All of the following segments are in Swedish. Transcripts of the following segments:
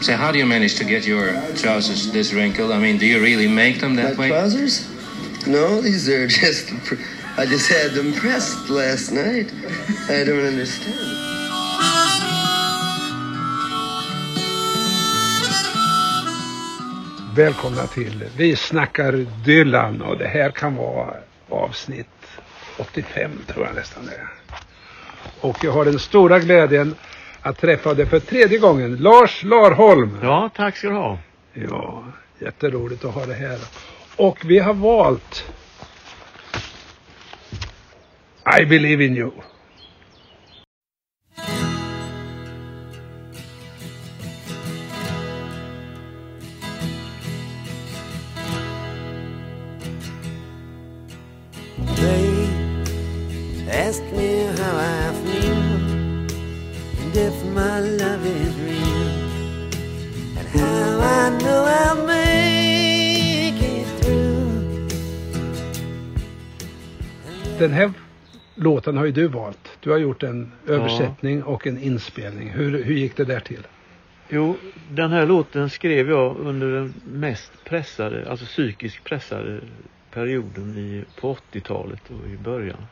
So how do you manage to get your trousers this wrinkled? I mean, do you really make them that My way? trousers? No, these are just. I just had them pressed last night. I don't understand. Välkomna till Vi snackar Dylan och det här kan vara avsnitt 85 tror jag nästan det är. Och jag har den stora glädjen att träffa dig för tredje gången, Lars Larholm. Ja, tack ska du ha. Ja, jätteroligt att ha det här. Och vi har valt I believe in you. They ask me how I feel and if my love is real and how I know I'll make it through. Den här låten har ju du valt. Du har gjort en översättning och en inspelning. Hur, hur gick det där till? Jo, den här låten skrev jag under den mest pressade, alltså psykiskt pressade perioden i, på 80-talet och i början.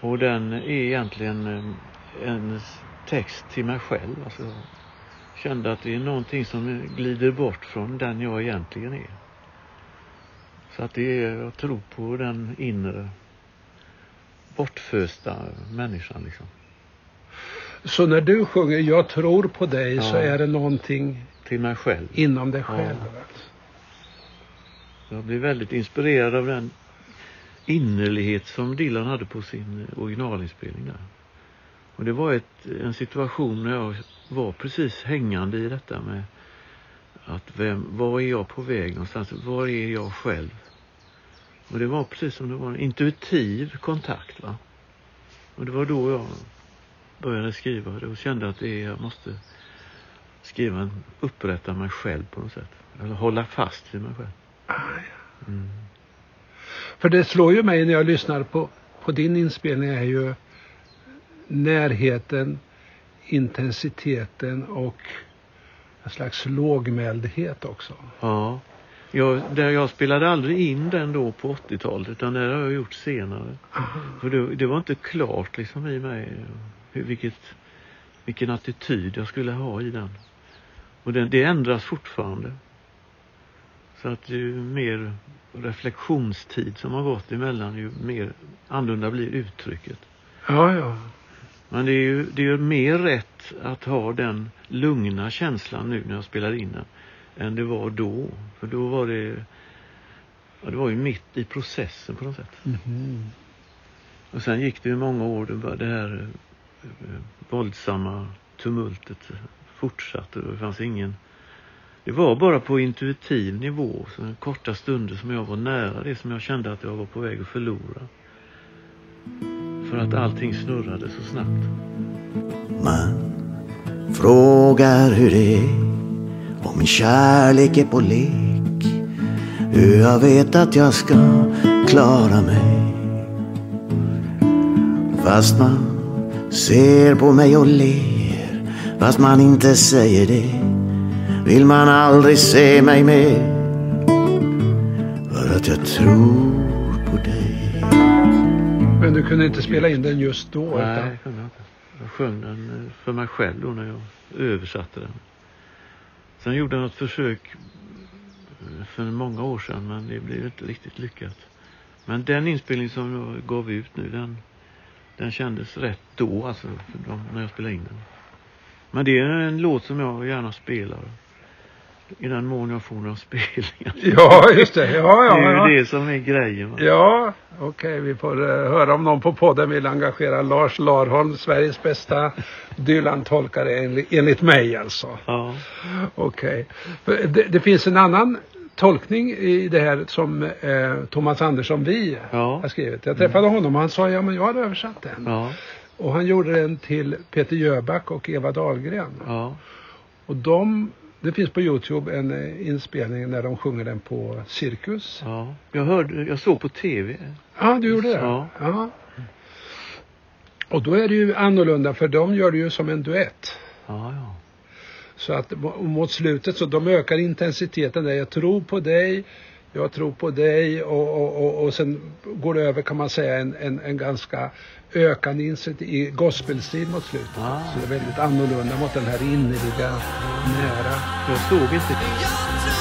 Och den är egentligen eh, en text till mig själv. Alltså, jag kände att det är någonting som glider bort från den jag egentligen är. Så att det är, jag tror på den inre bortfösta människan liksom. Så när du sjunger Jag tror på dig så Ja. är det någonting Till mig själv. inom dig Ja. själv. Jag blev väldigt inspirerad av den innerlighet som Dylan hade på sin originalinspelning där. Och det var ett, en situation när jag var precis hängande i detta med att vem, var är jag på väg någonstans? Var är jag själv? Och det var precis som det var en intuitiv kontakt va. Och det var då jag började skriva det och kände att det är, jag måste skriva en, upprätta mig själv på något sätt. Eller hålla fast vid mig själv. Mm. För det slår ju mig när jag lyssnar på, på din inspelning är ju närheten, intensiteten och en slags lågmäldhet också. Ja. Jag, där jag spelade aldrig in den då på 80-talet utan det har jag gjort senare. För det, det var inte klart liksom i mig hur, vilket, vilken attityd jag skulle ha i den. Och den, det ändras fortfarande. Så att ju mer reflektionstid som har gått emellan ju mer annorlunda blir uttrycket. Ja, ja. Men det är ju det är ju mer rätt att ha den lugna känslan nu när jag spelar in den än det var då. För då var det, ja, det var ju mitt i processen på något sätt. Mhm. Och sen gick det ju många år, det, var det här eh, våldsamma tumultet fortsatte och det fanns ingen det var bara på intuitiv nivå, så korta stunder som jag var nära det som jag kände att jag var på väg att förlora. För att allting snurrade så snabbt. Man frågar hur det är om min kärlek är på lek. Hur jag vet att jag ska klara mig. Fast man ser på mig och ler. Fast man inte säger det. Vill man aldrig se mig mer. För att jag tror. Men du kunde inte spela in den just då? Nej, utan- det kunde jag inte. Jag sjöng den eh, för mig själv då när jag översatte den. Sen gjorde jag ett försök eh, för många år sedan men det blev inte riktigt lyckat. Men den inspelning som jag gav ut nu den, den kändes rätt då alltså när jag spelade in den. Men det är en låt som jag gärna spelar. I den mån jag får några spelningar. Ja, just det. Ja, ja, det är ja. ju det som är grejen. Va? Ja, okej. Vi får eh, höra om någon på podden vill engagera Lars Larholm, Sveriges bästa Dylan-tolkare enligt, enligt mig alltså. Ja. Okej. För Det, det finns en annan tolkning i det här som eh, Thomas Andersson Vi Ja. har skrivit. Jag träffade honom och han sa ja men jag hade översatt den. Ja. Och han gjorde den till Peter Jöback och Eva Dahlgren. Ja. Och de, det finns på Youtube en eh, inspelning när de sjunger den på Cirkus. Ja, jag hörde, jag såg på tv. Ja, du gjorde det? Ja. ja. Och då är det ju annorlunda för de gör det ju som en duett. Ja, ja. Så att mo- mot slutet så de ökar intensiteten där. Jag tror på dig, jag tror på dig och, och, och, och sen går det över kan man säga en, en, en ganska ökande intensitet i gospelstil mot slutet. Ah. Så det är väldigt annorlunda mot den här innerliga, nära. Jag såg inte Dylans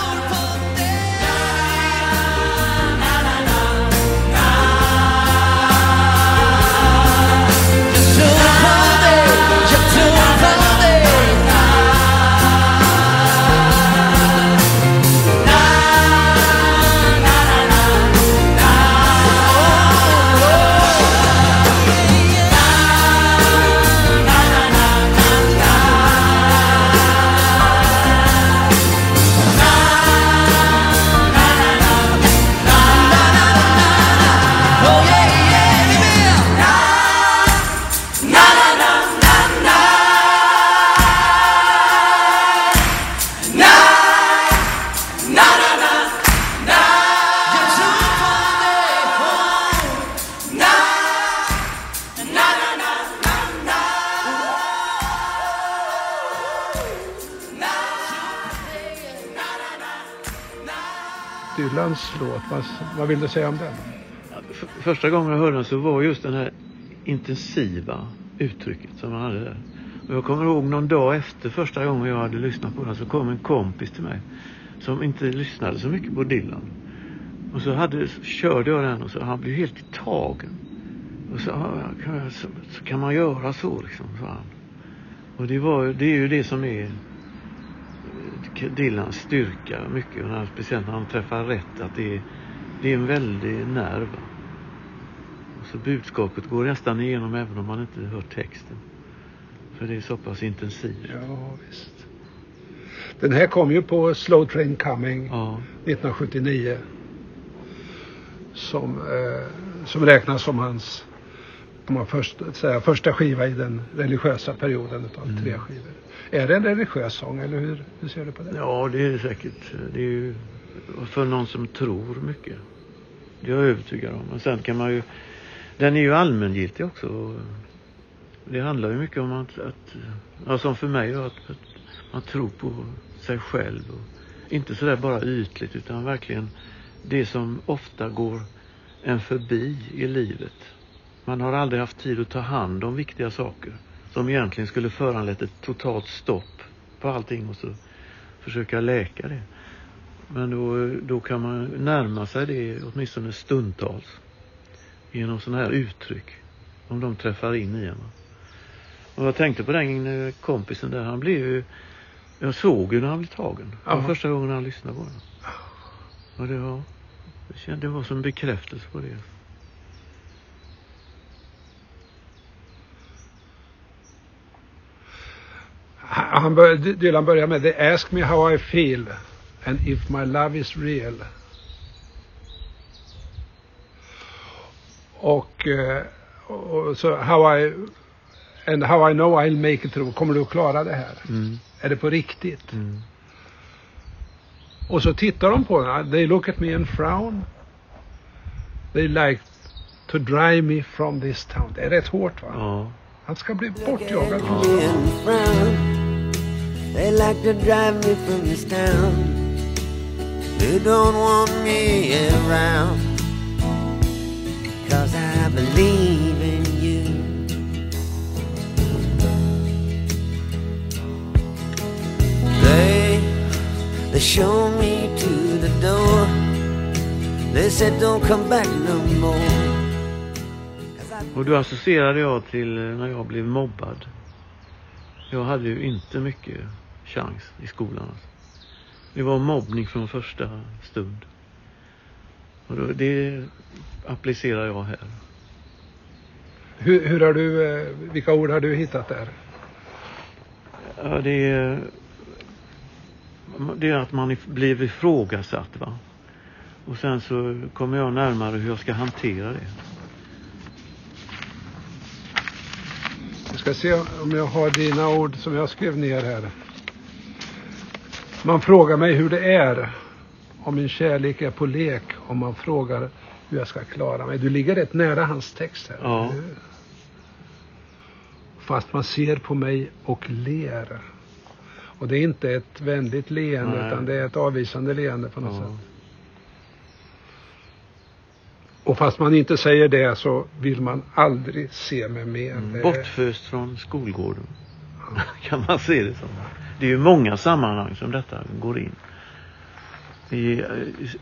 vad, vill du säga om den? Första gången jag hörde den så var just den här intensiva uttrycket som han hade där. Och jag kommer ihåg någon dag efter första gången jag hade lyssnat på den så kom en kompis till mig som inte lyssnade så mycket på Dylan. Och så hade, körde jag den och så han blev helt tagen. Och så, "Ah, kan, jag, så, så kan man göra så liksom, sa han. Och det, var, det är ju det som är eh, Dylans styrka mycket. Och när, speciellt när han träffar rätt. Att det är, det är en väldig nerv. Så budskapet går nästan igenom även om man inte hör texten. För det är så pass intensivt. Ja, visst. Den här kom ju på Slow Train Coming Ja. 1979. Som, eh, som räknas som hans kan man först, säga, första skiva i den religiösa perioden utav Mm. tre skivor. Är det en religiös sång eller hur, hur ser du på det? ja, det är det säkert. Det är ju för någon som tror mycket. Det är jag övertygad om. Men sen kan man ju... Den är ju allmängiltig också. Det handlar ju mycket om att, att ja, som för mig då, att, att man tror på sig själv. Och inte sådär bara ytligt utan verkligen det som ofta går en förbi i livet. Man har aldrig haft tid att ta hand om viktiga saker som egentligen skulle föranlett ett totalt stopp på allting och så försöka läka det. Men då, då kan man närma sig det åtminstone stundtals genom sådana här uttryck om de träffar in i en. Och jag tänkte på den eh, kompisen där, han blev ju jag såg ju när han blev tagen. Det var första gången han lyssnade på den. Och det var, jag kände det var som en bekräftelse på det. Han bör, Dylan börjar med They ask me how I feel and if my love is real. Och, eh, och så how I and how I know I'll make it through. Kommer du att klara det här? Mm. Är det på riktigt? Mm. Och så tittar de på den. They look at me and frown. They like to drive me from this town. Det är rätt hårt va? Ja. Han ska bli bortjagad. Ja. They like to drive me from this town. They don't want me around. Cause I believe in you. They, they show me to the door. They said don't come back no more. Och då associerade jag till när jag blev mobbad. Jag hade ju inte mycket chans i skolan. Alltså. Det var mobbning från första stund. Och då, det applicerar jag här. Hur, hur har du, eh, vilka ord har du hittat där? Ja, det, är, det är att man blir ifrågasatt. Va? Och sen så kommer jag närmare hur jag ska hantera det. Jag ska se om jag har dina ord som jag skrev ner här. Man frågar mig hur det är. Om min kärlek är på lek. Om man frågar hur jag ska klara mig. Du ligger rätt nära hans text här. Ja. Fast man ser på mig och ler. Och det är inte ett vänligt leende Nej. utan det är ett avvisande leende på något Ja. sätt. Och fast man inte säger det så vill man aldrig se mig mer. Mm. Bortföst från skolgården. kan man se det som. Det är ju många sammanhang som detta går in. I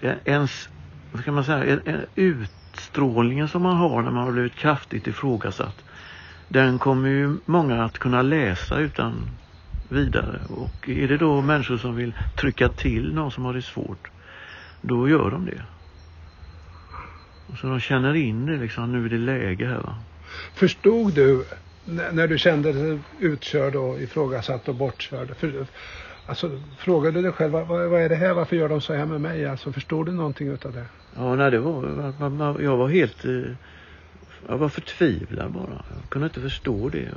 eh, ens, vad ska man säga, en, en utstrålningen som man har när man har blivit kraftigt ifrågasatt. Den kommer ju många att kunna läsa utan vidare. Och är det då människor som vill trycka till någon som har det svårt, då gör de det. Och så de känner in det liksom, nu är det läge här va. Förstod du när, du kände dig utkörd och ifrågasatt och bortkörd? För, alltså, frågade du dig själv, vad, vad är det här? Varför gör de så här med mig? Alltså, förstod du någonting utav det? Ja, nej, det var, jag var helt, eh, jag var förtvivlad bara. Jag kunde inte förstå det.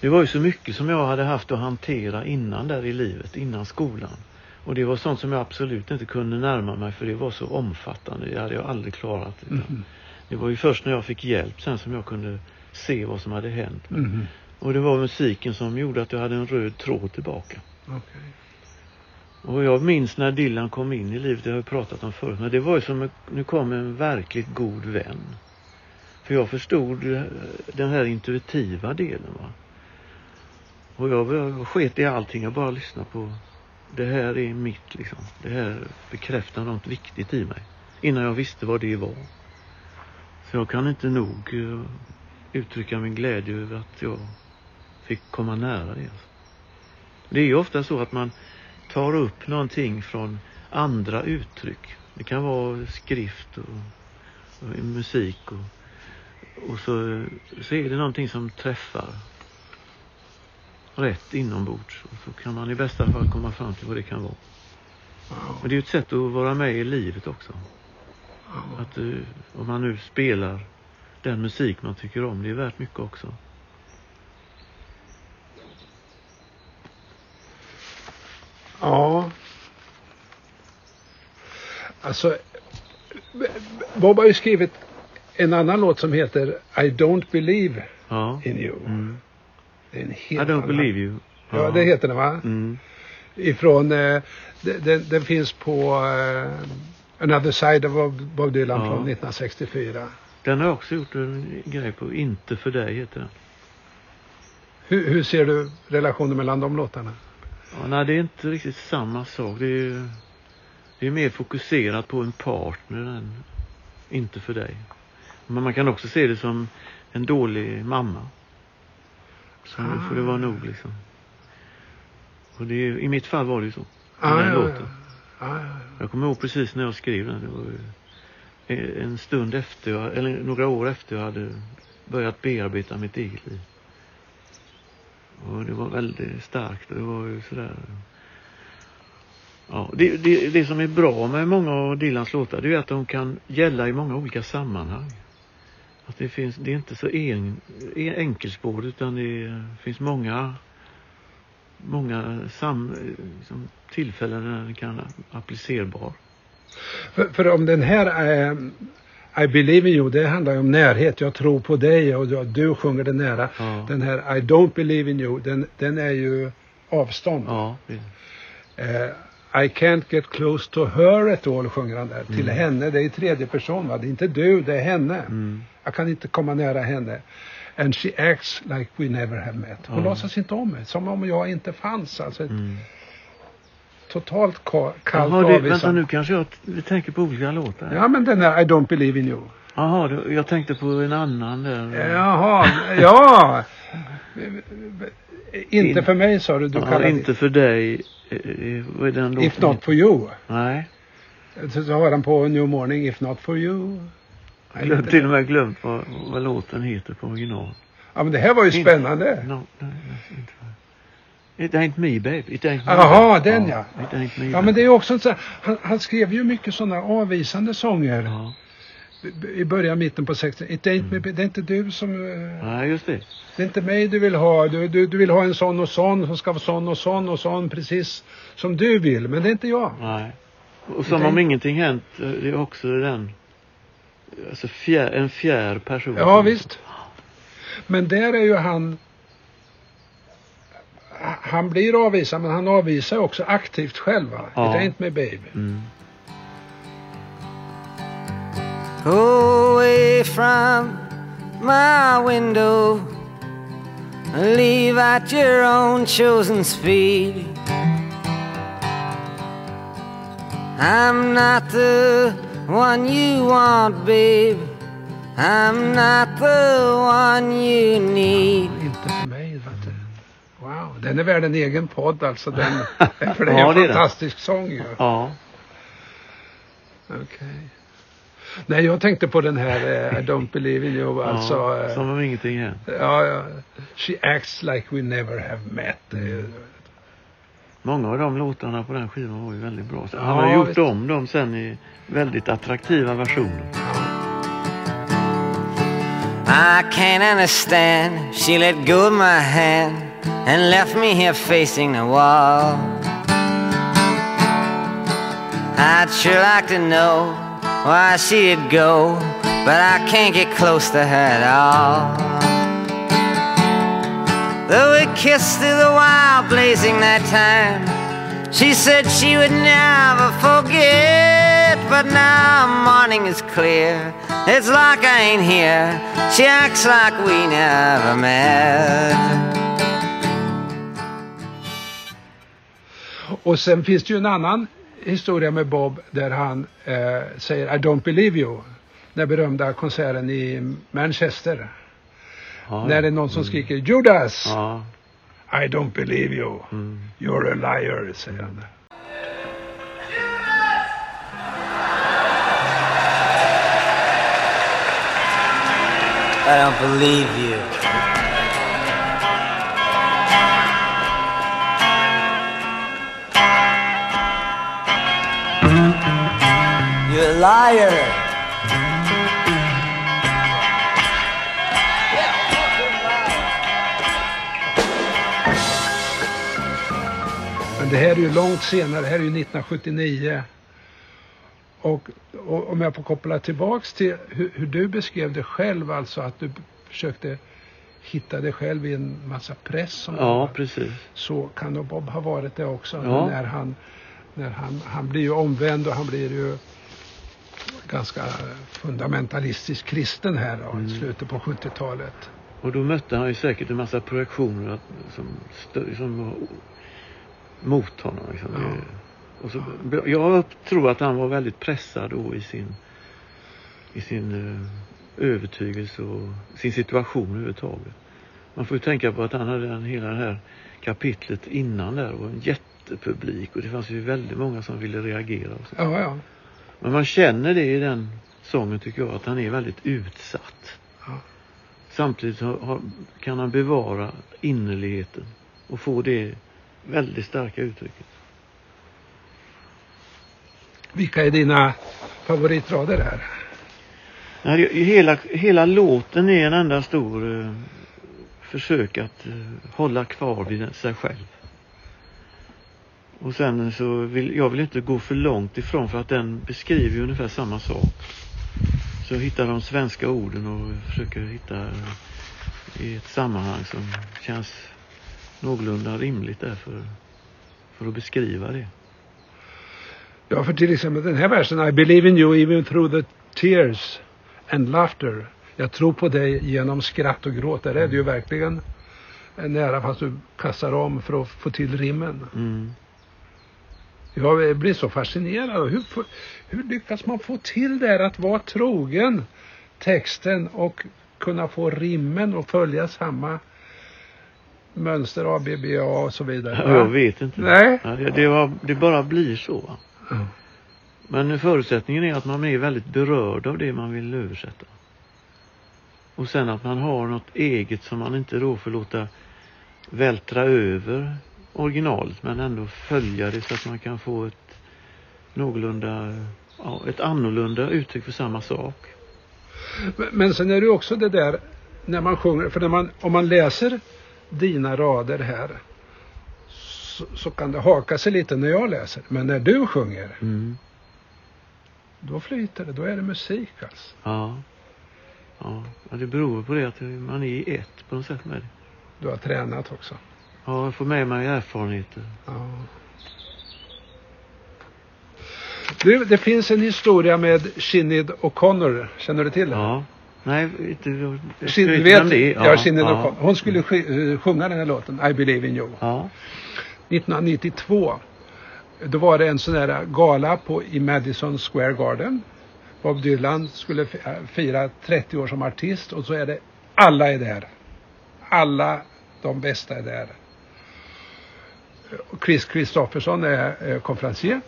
Det var ju så mycket som jag hade haft att hantera innan där i livet, innan skolan. Och det var sånt som jag absolut inte kunde närma mig för det var så omfattande. Det hade jag aldrig klarat. Mhm. Det var ju först när jag fick hjälp sen som jag kunde se vad som hade hänt. Mhm. Och det var musiken som gjorde att jag hade en röd tråd tillbaka. Okej. Och jag minns när Dylan kom in i livet, det har jag pratat om förut, men det var ju som att nu kom en verkligt god vän. För jag förstod den här intuitiva delen va. Och jag, jag sket i allting, jag bara lyssnade på det här är mitt liksom. Det här bekräftar något viktigt i mig. Innan jag visste vad det var. Så jag kan inte nog eh, uttrycka min glädje över att jag fick komma nära det. Det är ju ofta så att man tar upp någonting från andra uttryck. Det kan vara skrift och, och musik och, och så, så är det någonting som träffar rätt inombords. Och så kan man i bästa fall komma fram till vad det kan vara. Och det är ju ett sätt att vara med i livet också. Att eh, om man nu spelar den musik man tycker om, det är värt mycket också. Ja. Alltså, Bob har ju skrivit en annan låt som heter I don't believe Ja. in you. Mm. Det är en I helt don't annan- believe you. Ja, det heter den va? Mm. Ifrån, eh, den, den, finns på eh, Another Side of Bob Dylan Ja. från 1964. Den har jag också gjort en grej på. Inte för dig heter den. Hur, hur ser du relationen mellan de låtarna? Ja, nej, det är inte riktigt samma sak. Det är, det är mer fokuserat på en partner än inte för dig. Men man kan också se det som en dålig mamma. Så nu får det vara nog liksom. Och det är, I mitt fall var det ju så. Ah, Den ja, låten. ja. Ah, ja. Jag kommer ihåg precis när jag skrev den. Det var Eh, en stund efter, jag, eller några år efter jag hade börjat bearbeta mitt eget liv. Och det var väldigt starkt. och Det var ju sådär. Ja, det, det, det som är bra med många av Dylans låtar det är att de kan gälla i många olika sammanhang. Att det, finns, det är inte så en, en enkelspårigt utan det finns många många sam, liksom, tillfällen där den kan applicerbar. För, för om den här eh, I believe in you, det handlar ju om närhet. Jag tror på dig och du, du sjunger det nära. Ja. Den här I don't believe in you, den, den är ju avstånd. Ja, Eh, I can't get close to her at all sjunger han där. Till Mm. henne, det är i tredje person va. Det är inte du, det är henne. mm, Jag kan inte komma nära henne. And she acts like we never have met. Hon Ja. låtsas inte om mig. Som om jag inte fanns. Alltså mm. Totalt ka- kallt Jaha, det, vänta avvisande. nu kanske jag vi tänker på olika låtar. Ja men den där I don't believe in you. Jaha, jag tänkte på en annan där. Jaha, ja. Inte In- för mig sa du. Du ja, inte för dig. eh, eh, Vad är den låten? If not for you. Nej, Så, så har han på New Morning If not for you. Jag har till och med glömt vad, vad låten heter på original. Ja men det här var ju spännande. No, no, no, It ain't me baby. It ain't me. Jaha, den ja. Ain't me. Ja men det är också så han, han skrev ju mycket sådana avvisande sånger Ja. i början, mitten på 60 It ain't me, Det är inte du som... eh, Nej, just det. Det är inte mig du vill ha. Du, du, du vill ha en sån och sån som ska vara sån och sån och sån precis som du vill. Men det är inte jag. Nej. Och som om ingenting hänt. eh, Det är också den. Alltså fjär, en fjär person. Ja visst. Men där är ju han... han blir avvisad men han avvisar också aktivt själv va? Ja. It ain't me baby. Mm. Go away from my window. Leave at your own chosen speed. I'm not the one you want, babe. I'm not the one you need. Den är värd en egen podd alltså. Den, för det är Ja, en det är fantastisk sång ju. Ja. Okej. Nej, jag tänkte på den här eh, I don't believe in you. Alltså, ja, eh, som om ingenting hänt. ja, ja, She acts like we never have met. Det är Många av de låtarna på den skivan var ju väldigt bra. Så Ja, han har gjort visst. om dem sen i väldigt attraktiva versioner. I can't understand. She let go of my hand and left me here facing the wall. I'd sure like to know why she did go, but I can't get close to her at all. Though we kissed through the wild blazing that time, she said she would never forget. But now morning is clear. It's like I ain't here. She acts like we never met. Och sen finns det ju en annan historia med Bob där han eh, säger I don't believe you. Den berömda konserten i Manchester. Ja, När det är någon som skriker Judas! Ja. I don't believe you. Mm. You're a liar, säger han. I don't believe you. Liar. Men det här är ju långt senare, det här är ju 1979. Och, och om jag får koppla tillbaks till hur, hur du beskrev det själv, alltså att du försökte hitta dig själv i en massa press som ja, var. precis. så kan nog Bob ha varit det också. Ja. När han, när han, han blir ju omvänd och han blir ju ganska fundamentalistisk kristen här då, Mm. i slutet på 70-talet. Och då mötte han ju säkert en massa projektioner som, som mot honom. Liksom. Ja. Och så, jag upp- tror att han var väldigt pressad då i sin, i sin eh, övertygelse och sin situation överhuvudtaget. Man får ju tänka på att han hade den, hela det här kapitlet innan där och en jättepublik och det fanns ju väldigt många som ville reagera. Och så. Ja, ja. Men man känner det i den sången tycker jag att han är väldigt utsatt. Ja. Samtidigt kan han bevara innerligheten och få det väldigt starka uttrycket. Vilka är dina favoritrader här? Hela, hela låten är en enda stor eh, försök att eh, hålla kvar vid sig själv. Och sen så vill jag vill inte gå för långt ifrån för att den beskriver ungefär samma sak. Så jag hittar de svenska orden och försöker hitta i ett sammanhang som känns någorlunda rimligt där för, för att beskriva det. Ja, för till exempel den här versen I believe in you even through the tears and laughter. Jag tror på dig genom skratt och gråt. Där är det ju verkligen nära fast du kastar om för att få till rimmen. Mm. Jag blir så fascinerad. Hur, hur lyckas man få till det här att vara trogen texten och kunna få rimmen och följa samma mönster A, B, B, A och så vidare? Ja, jag vet inte. Nej. Det, var, det bara blir så. Ja. Men förutsättningen är att man är väldigt berörd av det man vill översätta. Och sen att man har något eget som man inte då får låta vältra över originalet men ändå följa det så att man kan få ett någorlunda, ja, ett annorlunda uttryck för samma sak. Men- Men sen är det också det där när man sjunger, för när man, om man läser dina rader här så, så kan det haka sig lite när jag läser. Men när du sjunger, Mm. då flyter det, då är det musik alltså. Ja. Ja, ja, det beror på det att man är i ett på något sätt med det. Du har tränat också. Ja, jag får med mig erfarenheter. Ja. Du, det finns en historia med Sinead O'Connor. Känner du till den? Ja. Nej, inte... Jag Shin, vet, det är. ja, Sinead ja. O'Connor. Hon skulle sk- eh, sjunga den här låten, I believe in you. Ja. 1992. Då var det en sån där gala på, i Madison Square Garden. Bob Dylan skulle äh, fira 30 år som artist och så är det alla är där. Alla de bästa är där. Chris Kristofferson är eh, konferencier.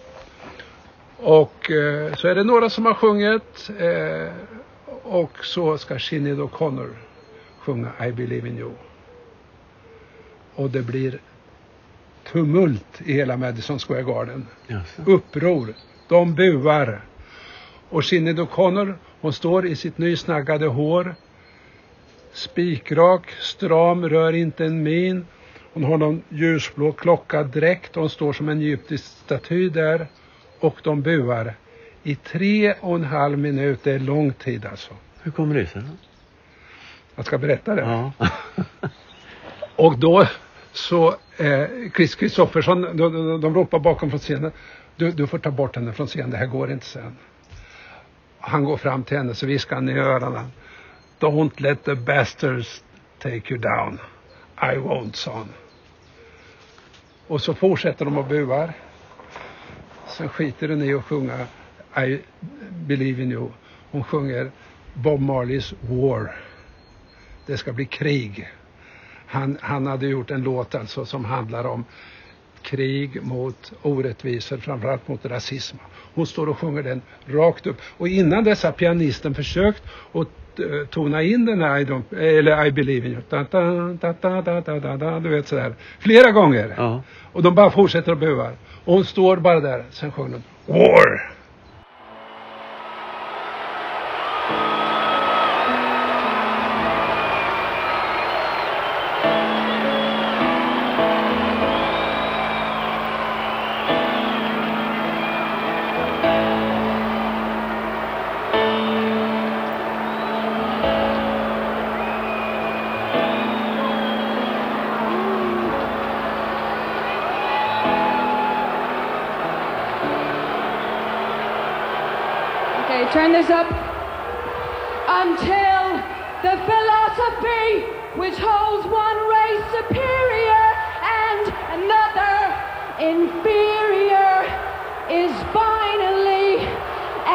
Och eh, så är det några som har sjungit eh, och så ska Sinead O'Connor sjunga I believe in you. Och det blir tumult i hela Madison Square Garden. Jaså. Uppror. De buar. Och Sinead O'Connor, hon står i sitt nysnaggade hår. Spikrak, stram, rör inte en min. Hon har någon ljusblå klocka dräkt. Hon står som en egyptisk staty där. Och de buar. I tre och en halv minut. Det är lång tid alltså. Hur kommer det sig? Jag ska berätta det. Ja. Och då så, eh, Chris Kristoffersson, de, de, de ropar bakom från scenen. Du, du får ta bort henne från scenen, det här går inte sen. Han går fram till henne så viskar han i öronen. Don't let the bastards take you down. I won't, sa han. Och så fortsätter de och buar. Sen skiter den i att sjunga I believe in you. Hon sjunger Bob Marleys War. Det ska bli krig. Han, han hade gjort en låt alltså som handlar om krig mot orättvisor, framförallt mot rasism. Hon står och sjunger den rakt upp. Och innan dessa pianisten försökt att Eh, tona in den här I, don't, eller I believe in you. Da, da, da, da, da, da, da, du vet sådär. Flera gånger. Ja. Och de bara fortsätter att buar. Och hon står bara där. Sen sjunger hon War. Turn this up. Until the philosophy which holds one race superior and another inferior is finally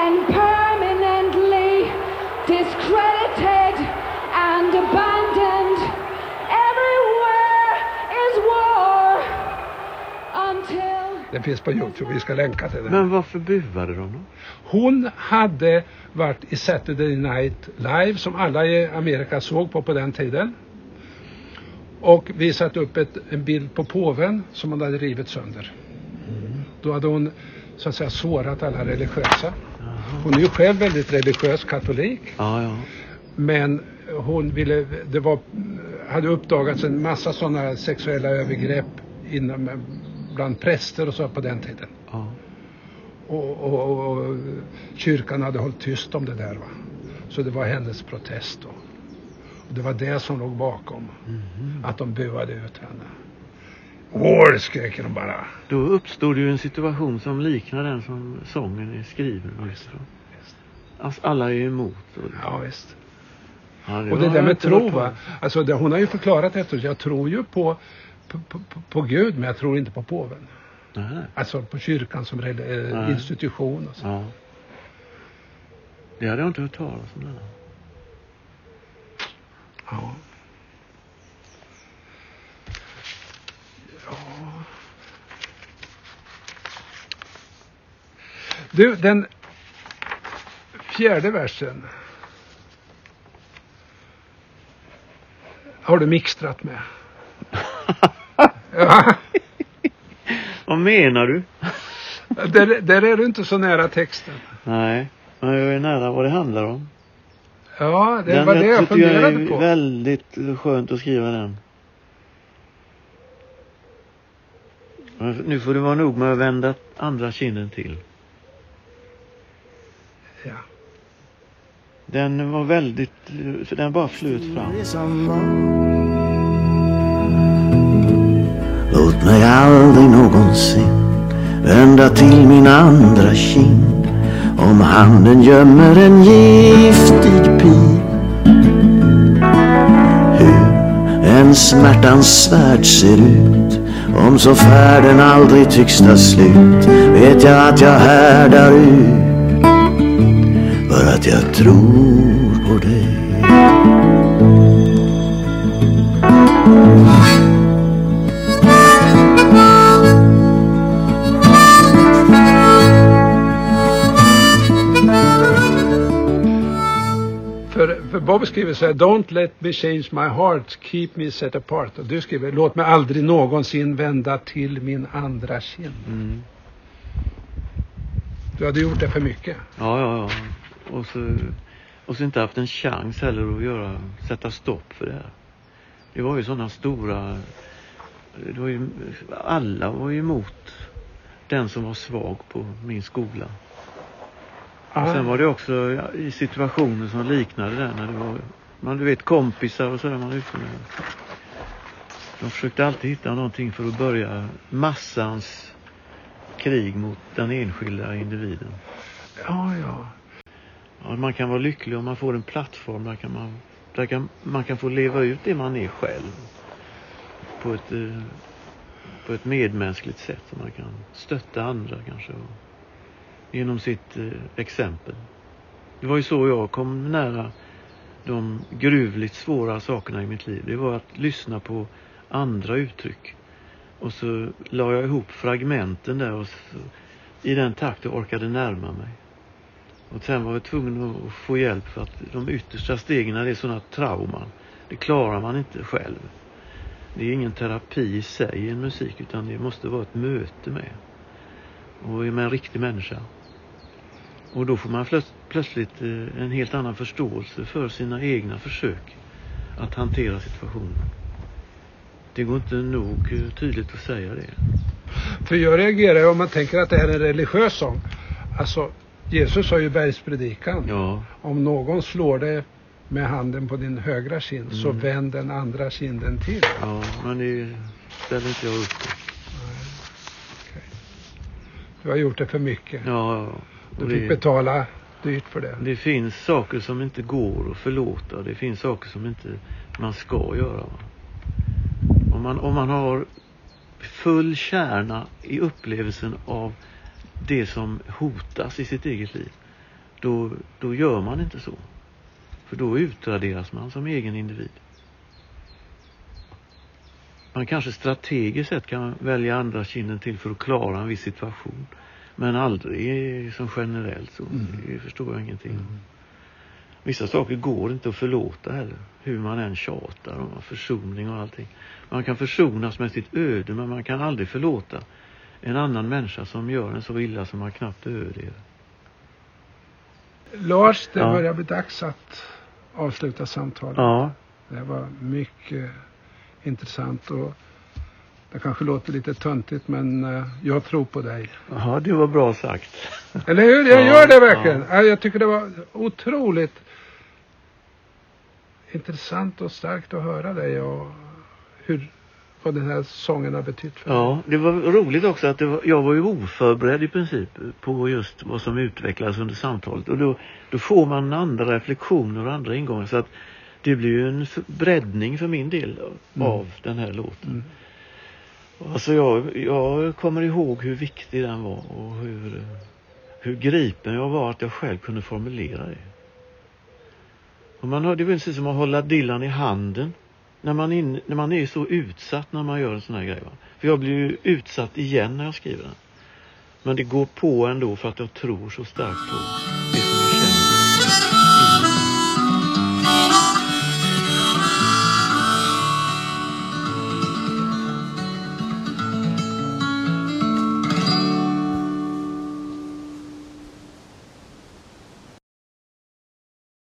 and permanently discredited and abandoned. Everywhere is war until Den finns på Youtube. Vi ska länka till den. Men varför buade de då? Hon hade varit i Saturday Night Live som alla i Amerika såg på på den tiden. Och visat upp ett, en bild på påven som hon hade rivit sönder. Då hade hon så att säga sårat alla religiösa. Hon är ju själv väldigt religiös katolik. Ja, ja. Men hon ville, det var, hade uppdagats en massa sådana sexuella övergrepp inom, bland präster och så på den tiden. ja. Och, och, och kyrkan hade hållit tyst om det där. Va? Så det var hennes protest då. Och det var det som låg bakom. Att de buade ut henne. War skrek de bara. Då uppstod ju en situation som liknar den som sången är skriven utifrån. Alltså, alla är emot. Och, Ja visst. ja, Och det där med tro va. Alltså det, hon har ju förklarat efter Jag tror ju på, på, på, på Gud men jag tror inte på påven. Nej. Alltså på kyrkan som eh, Nej. institution och så. Ja. Det hade jag inte hört talas om. Den. Ja. Ja. Du, den fjärde versen. Har du mixtrat med? ja, Vad menar du? där, där är du inte så nära texten. Nej, men jag är nära vad det handlar om. Ja, det den var det jag tycker jag funderade är på. väldigt skönt att skriva den. Men Nu får det vara nog med att vända andra kinden till. Ja. Den var väldigt, för den bara flöt fram. Låt mig aldrig någonsin vända till min andra kind. Om handen gömmer en giftig pil. Hur en smärtans svärd ser ut. Om så färden aldrig tycks ta slut vet jag att jag härdar ut. För att jag tror För, för Bob skriver så här, Don't let me change my heart, keep me set apart. Och du skriver, låt mig aldrig någonsin vända till min andra kind. Mm. Du hade gjort det för mycket. Ja, ja, ja. Och så, och så inte haft en chans heller att göra, sätta stopp för det här. Det var ju sådana stora, det var ju, alla var ju emot den som var svag på min skola. Och sen var det också ja, i situationer som liknade det när det var, man du vet kompisar och sådär man är ute med. De försökte alltid hitta någonting för att börja massans krig mot den enskilda individen. Ja, ja. Ja, man kan vara lycklig om man får en plattform där, kan man, där kan, man kan få leva ut det man är själv. På ett, eh, på ett medmänskligt sätt. Så man kan stötta andra kanske. Och, genom sitt eh, exempel. Det var ju så jag kom nära de gruvligt svåra sakerna i mitt liv. Det var att lyssna på andra uttryck. Och så la jag ihop fragmenten där och så, i den takt jag orkade närma mig. Och sen var jag tvungen att få hjälp för att de yttersta stegen, är sådana trauman, det klarar man inte själv. Det är ingen terapi i sig i en musik utan det måste vara ett möte med. Och med en riktig människa. Och då får man plöts- plötsligt eh, en helt annan förståelse för sina egna försök att hantera situationen. Det går inte nog eh, tydligt att säga det. För jag reagerar om man tänker att det här är en religiös sång. Alltså, Jesus sa ju bergspredikan. Ja, Om någon slår dig med handen på din högra kind så Mm. vänd den andra kinden till. ja, men det ställer inte jag upp på. Du har gjort det för mycket. Ja, ja. Du fick det, betala dyrt för det. det finns saker som inte går att förlåta. Det finns saker som inte man ska göra. Om, man, om man har full kärna i upplevelsen av det som hotas i sitt eget liv. Då, då gör man inte så. För då utraderas man som egen individ. Man kanske strategiskt sett kan välja andra kinden till för att klara en viss situation. Men aldrig som generellt så. Det förstår jag ingenting om. Vissa saker går inte att förlåta heller. Hur man än tjatar om försoning och allting. Man kan försonas med sitt öde men man kan aldrig förlåta en annan människa som gör en så illa som man knappt överlever. Lars, det Ja. börjar bli dags att avsluta samtalet. Ja, Det var mycket intressant och det kanske låter lite töntigt men eh, jag tror på dig. Jaha, det var bra sagt. Eller hur? Jag Ja, gör det verkligen. Ja. Jag tycker det var otroligt intressant och starkt att höra dig och hur, vad den här sången har betytt för dig. Ja, det var roligt också att var, jag var ju oförberedd i princip på just vad som utvecklades under samtalet. Och då, då får man andra reflektioner och andra ingångar. Så att det blir ju en breddning för min del av den här låten. Alltså jag, jag kommer ihåg hur viktig den var och hur, hur gripen jag var att jag själv kunde formulera det. Och man har, det var precis som att hålla Dylan i handen när man, in, när man är så utsatt när man gör en sån här grej. Va? För jag blir ju utsatt igen när jag skriver den. Men det går på ändå för att jag tror så starkt på